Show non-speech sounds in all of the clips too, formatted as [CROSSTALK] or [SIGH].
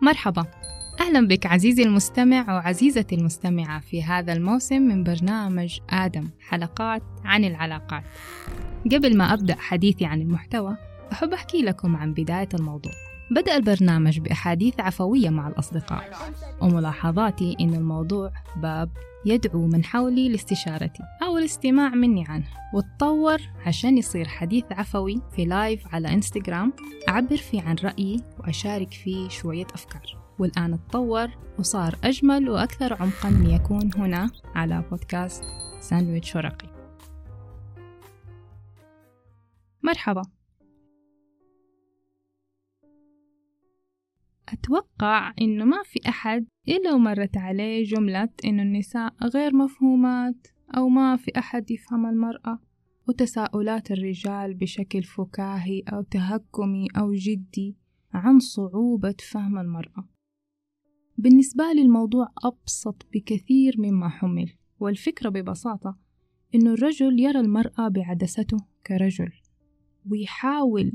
مرحبا. أهلا بك عزيزي المستمع وعزيزتي المستمعة في هذا الموسم من برنامج آدم حلقات عن العلاقات. قبل ما أبدأ حديثي عن المحتوى أحب أحكي لكم عن بداية الموضوع. بدأ البرنامج بأحاديث عفوية مع الأصدقاء. وملاحظاتي إن الموضوع باب يدعو من حولي لاستشارتي أو الاستماع مني عنه. وتطور عشان يصير حديث عفوي في live على انستغرام أعبر فيه عن رأيي وأشارك فيه شوية أفكار. والآن تطور وصار أجمل وأكثر عمقا ليكون هنا على بودكاست ساندويتش ورقي. مرحبا. أتوقع إنه ما في أحد إلا ومرت عليه جملة إنه النساء غير مفهومات أو ما في أحد يفهم المرأة وتساؤلات الرجال بشكل فكاهي أو تهكمي أو جدي عن صعوبة فهم المرأة. بالنسبة لي الموضوع أبسط بكثير مما حمل والفكرة ببساطة إنه الرجل يرى المرأة بعدسته كرجل ويحاول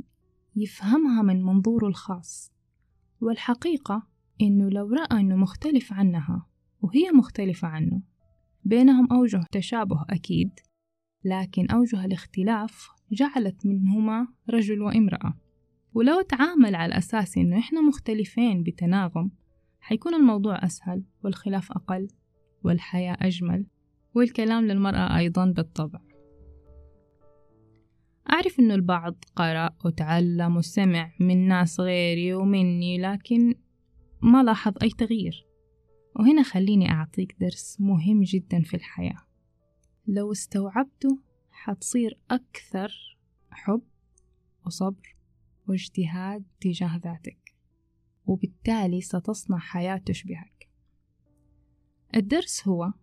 يفهمها من منظوره الخاص. والحقيقة إنه لو رأى إنه مختلف عنها وهي مختلفة عنه بينهم أوجه تشابه أكيد لكن أوجه الاختلاف جعلت منهما رجل وامرأة. ولو تعامل على أساس إنه إحنا مختلفين بتناغم حيكون الموضوع أسهل والخلاف أقل والحياة أجمل والكلام للمرأة أيضا بالطبع. أعرف إنه البعض قرأ وتعلم وسمع من ناس غيري ومني لكن ما لاحظ أي تغيير. وهنا خليني أعطيك درس مهم جدا في الحياة. لو استوعبته حتصير أكثر حب وصبر واجتهاد تجاه ذاتك وبالتالي ستصنع حياة تشبهك. الدرس هو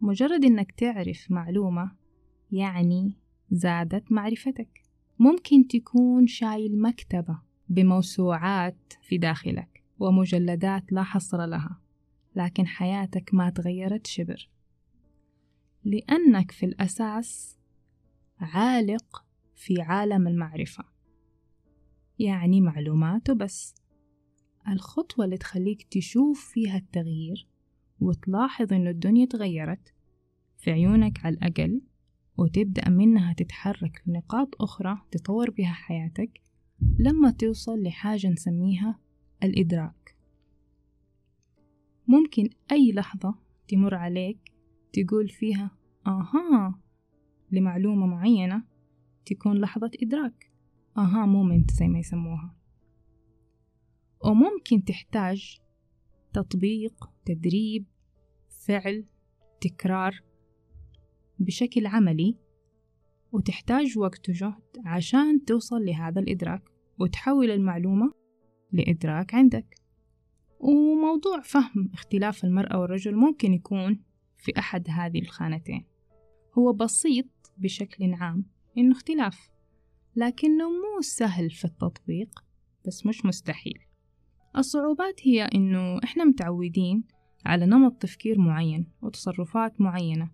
مجرد إنك تعرف معلومة يعني زادت معرفتك. ممكن تكون شايل مكتبة بموسوعات في داخلك ومجلدات لا حصر لها لكن حياتك ما تغيرت شبر. لأنك في الأساس عالق في عالم المعرفة. يعني معلومات وبس. الخطوة اللي تخليك تشوف فيها التغيير وتلاحظ إنه الدنيا تغيرت في عيونك على الأقل وتبدأ منها تتحرك لنقاط أخرى تطور بها حياتك لما توصل لحاجة نسميها الإدراك. ممكن أي لحظة تمر عليك تقول فيها آها لمعلومة معينة تكون لحظة إدراك. آها مومنت زي ما يسموها. وممكن تحتاج تطبيق تدريب فعل تكرار. بشكل عملي وتحتاج وقت وجهد عشان توصل لهذا الإدراك وتحول المعلومة لإدراك عندك. وموضوع فهم اختلاف المرأة والرجل ممكن يكون في أحد هذه الخانتين. هو بسيط بشكل عام إنه اختلاف لكنه مو سهل في التطبيق بس مش مستحيل. الصعوبات هي إنه إحنا متعودين على نمط تفكير معين وتصرفات معينة.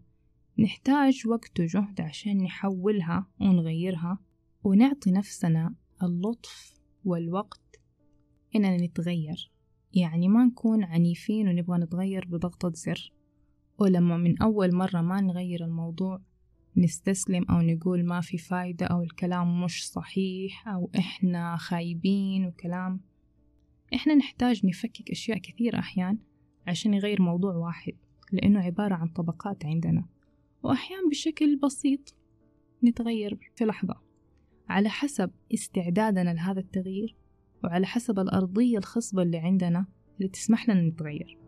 نحتاج وقت وجهد عشان نحولها ونغيرها ونعطي نفسنا اللطف والوقت إننا نتغير. يعني ما نكون عنيفين ونبغى نتغير بضغطة زر. ولما من أول مرة ما نغير الموضوع نستسلم أو نقول ما في فايدة أو الكلام مش صحيح أو إحنا خايبين وكلام. إحنا نحتاج نفكك أشياء كثيرة أحيان عشان نغير موضوع واحد لأنه عبارة عن طبقات عندنا. وأحيانا بشكل بسيط نتغير في لحظة. على حسب استعدادنا لهذا التغيير وعلى حسب الأرضية الخصبة اللي عندنا اللي تسمح لنا نتغير.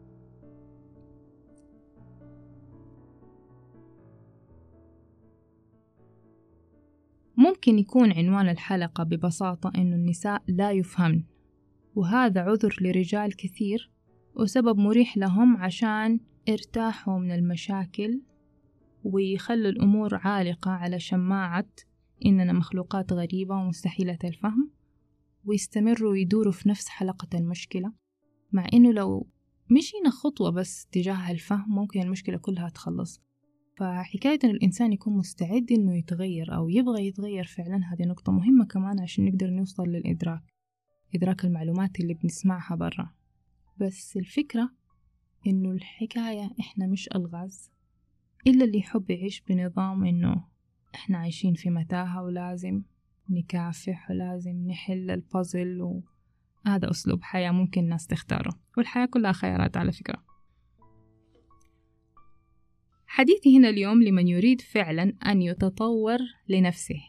ممكن يكون عنوان الحلقة ببساطة إنه النساء لا يفهمن وهذا عذر لرجال كثير وسبب مريح لهم عشان ارتاحوا من المشاكل ويخلوا الأمور عالقة على شماعة إننا مخلوقات غريبة ومستحيلة الفهم ويستمروا يدوروا في نفس حلقة المشكلة. مع إنه لو مشينا خطوة بس تجاه الفهم ممكن المشكلة كلها تخلص. فحكاية إن الإنسان يكون مستعد إنه يتغير أو يبغى يتغير فعلا هذه نقطة مهمة كمان عشان نقدر نوصل للإدراك إدراك المعلومات اللي بنسمعها برا. بس الفكرة إنه الحكاية إحنا مش ألغاز. إلا اللي يحب يعيش بنظام إنه إحنا عايشين في متاهة ولازم نكافح ولازم نحل البازل وهذا أسلوب حياة ممكن الناس تختاره. والحياة كلها خيارات على فكرة. حديثي هنا اليوم لمن يريد فعلا أن يتطور لنفسه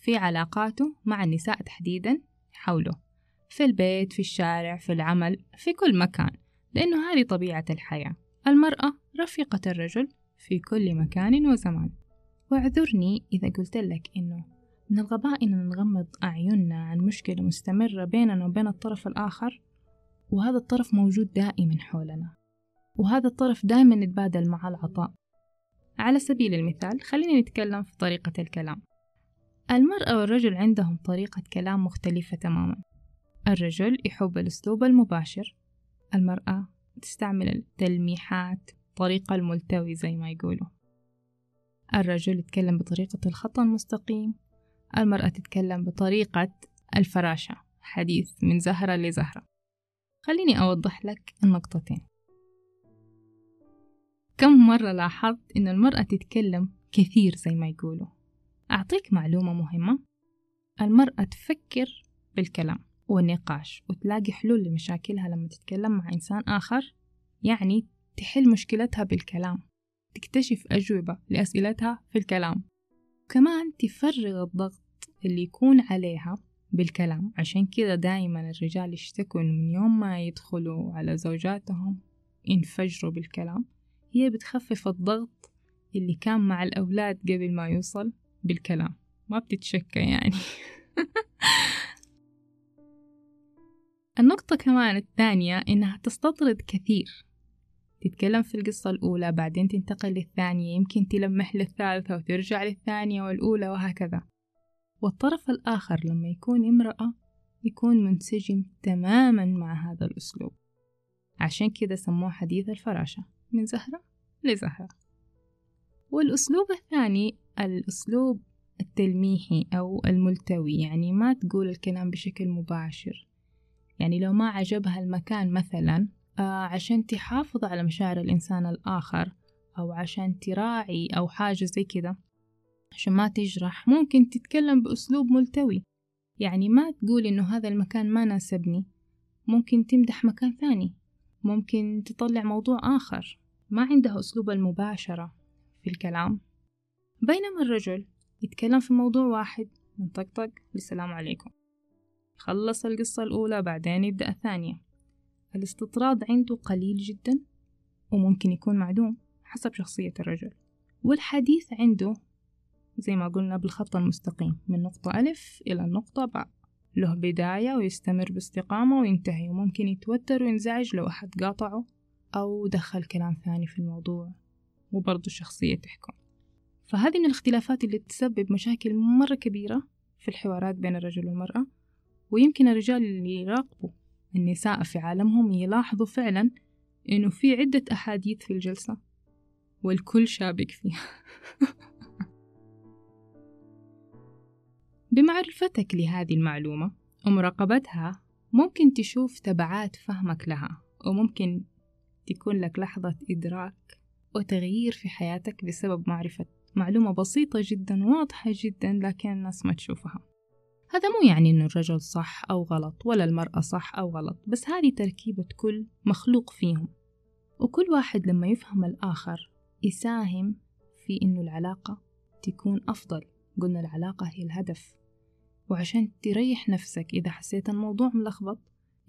في علاقاته مع النساء تحديدا حوله. في البيت في الشارع في العمل في كل مكان لأنه هذه طبيعة الحياة. المرأة رفيقة الرجل في كل مكان وزمان. واعذرني إذا قلت لك إنه من الغباء إننا نغمض أعيننا عن مشكلة مستمرة بيننا وبين الطرف الآخر وهذا الطرف موجود دائما حولنا. وهذا الطرف دائما نتبادل مع العطاء. على سبيل المثال خلينا نتكلم في طريقة الكلام. المرأة والرجل عندهم طريقة كلام مختلفة تماما. الرجل يحب الأسلوب المباشر المرأة تستعمل التلميحات طريقة الملتوي زي ما يقولوا. الرجل يتكلم بطريقة الخط المستقيم المرأة تتكلم بطريقة الفراشة حديث من زهرة لزهرة. خليني أوضح لك النقطتين. كم مرة لاحظت إن المرأة تتكلم كثير زي ما يقولوا؟ أعطيك معلومة مهمة. المرأة تفكر بالكلام والنقاش وتلاقي حلول لمشاكلها لما تتكلم مع إنسان آخر يعني تحل مشكلتها بالكلام تكتشف أجوبة لأسئلتها في الكلام. كمان تفرغ الضغط اللي يكون عليها بالكلام عشان كذا دايما الرجال يشتكوا من يوم ما يدخلوا على زوجاتهم ينفجروا بالكلام. هي بتخفف الضغط اللي كان مع الأولاد قبل ما يوصل بالكلام. ما بتتشكى يعني. [LAUGHS] النقطة كمان الثانية إنها تستطرد كثير. تتكلم في القصة الأولى بعدين تنتقل للثانية يمكن تلمح للثالثة وترجع للثانية والأولى وهكذا. والطرف الآخر لما يكون امرأة يكون منسجم تماما مع هذا الأسلوب. عشان كده سموه حديث الفراشة من زهرة لزهرة. والأسلوب الثاني الأسلوب التلميحي أو الملتوي يعني ما تقول الكلام بشكل مباشر. يعني لو ما عجبها المكان مثلا عشان تحافظ على مشاعر الإنسان الآخر أو عشان تراعي أو حاجة زي كده عشان ما تجرح ممكن تتكلم بأسلوب ملتوي. يعني ما تقول إنه هذا المكان ما ناسبني. ممكن تمدح مكان ثاني. ممكن تطلع موضوع آخر. ما عندها أسلوب المباشرة في الكلام. بينما الرجل يتكلم في موضوع واحد من طقطق للسلام عليكم. خلص القصة الأولى بعدين يبدأ الثانية. الاستطراد عنده قليل جدا وممكن يكون معدوم حسب شخصية الرجل. والحديث عنده زي ما قلنا بالخط المستقيم من نقطة ألف إلى النقطة باء. له بداية ويستمر باستقامة وينتهي وممكن يتوتر وينزعج لو أحد قاطعه أو دخل كلام ثاني في الموضوع وبرضه الشخصية تحكم. فهذه من الاختلافات اللي تسبب مشاكل مرة كبيرة في الحوارات بين الرجل والمرأة ويمكن الرجال اللي يراقبوا النساء في عالمهم يلاحظوا فعلا إنه في عدة أحاديث في الجلسة والكل شابك فيها. [LAUGHS] بمعرفتك لهذه المعلومة ومراقبتها ممكن تشوف تبعات فهمك لها وممكن تكون لك لحظة إدراك وتغيير في حياتك بسبب معرفة معلومة بسيطة جدا واضحة جدا لكن الناس ما تشوفها. هذا مو يعني إنه الرجل صح أو غلط ولا المرأة صح أو غلط بس هذه تركيبة كل مخلوق فيهم. وكل واحد لما يفهم الآخر يساهم في إنه العلاقة تكون أفضل. قلنا العلاقة هي الهدف. وعشان تريح نفسك إذا حسيت الموضوع ملخبط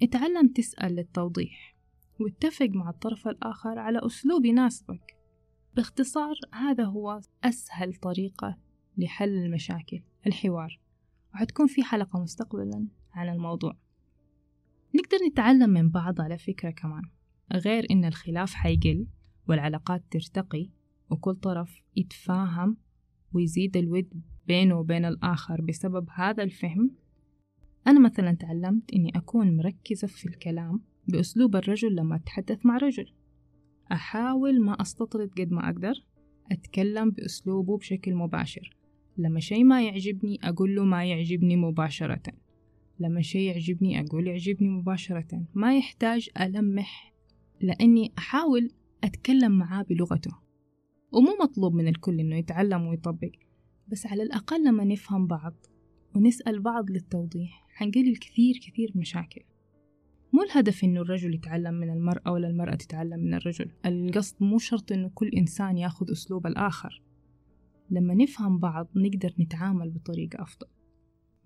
اتعلم تسأل للتوضيح واتفق مع الطرف الآخر على أسلوب يناسبك. باختصار هذا هو أسهل طريقة لحل المشاكل الحوار. وحتكون في حلقة مستقبلا عن الموضوع. نقدر نتعلم من بعض على فكرة كمان غير إن الخلاف حيقل والعلاقات ترتقي وكل طرف يتفاهم ويزيد الود بينه وبين الآخر بسبب هذا الفهم. أنا مثلا تعلمت إني أكون مركزة في الكلام بأسلوب الرجل لما أتحدث مع رجل. أحاول ما أستطرد قد ما أقدر أتكلم بأسلوبه بشكل مباشر. لما شي ما يعجبني أقول له ما يعجبني مباشرة. لما شيء يعجبني أقول يعجبني مباشرة. ما يحتاج ألمح لأني أحاول أتكلم معاه بلغته. ومو مطلوب من الكل إنه يتعلم ويطبق بس على الأقل لما نفهم بعض ونسأل بعض للتوضيح حنقلل كثير كثير مشاكل. مو الهدف إنه الرجل يتعلم من المرأة ولا المرأة تتعلم من الرجل. القصد مو شرط إنه كل إنسان ياخذ أسلوب الآخر. لما نفهم بعض نقدر نتعامل بطريقة أفضل.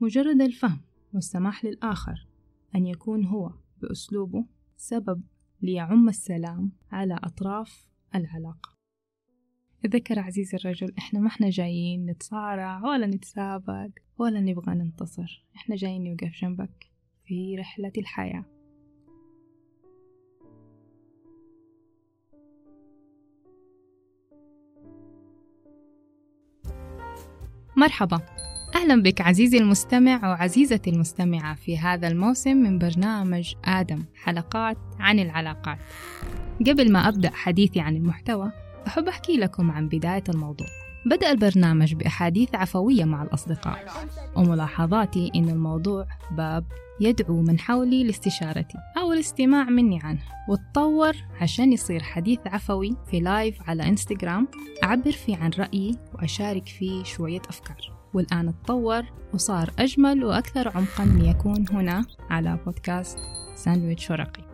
مجرد الفهم والسماح للآخر أن يكون هو بأسلوبه سبب ليعم السلام على أطراف العلاقة. تذكر عزيزي الرجل إحنا ما إحنا جايين نتصارع ولا نتسابق ولا نبغى ننتصر. إحنا جايين نوقف جنبك في رحلة الحياة. مرحبا. أهلا بك عزيزي المستمع وعزيزتي المستمعة في هذا الموسم من برنامج آدم حلقات عن العلاقات. قبل ما أبدأ حديثي عن المحتوى أحب أحكي لكم عن بداية الموضوع. بدأ البرنامج بأحاديث عفوية مع الأصدقاء. وملاحظاتي إن الموضوع باب يدعو من حولي لاستشارتي. أو الاستماع مني عنه وتطور عشان يصير حديث عفوي في live على انستغرام أعبر فيه عن رأيي وأشارك فيه شوية أفكار. والآن تطور وصار أجمل وأكثر عمقا ليكون هنا على بودكاست ساندويتش ورقي.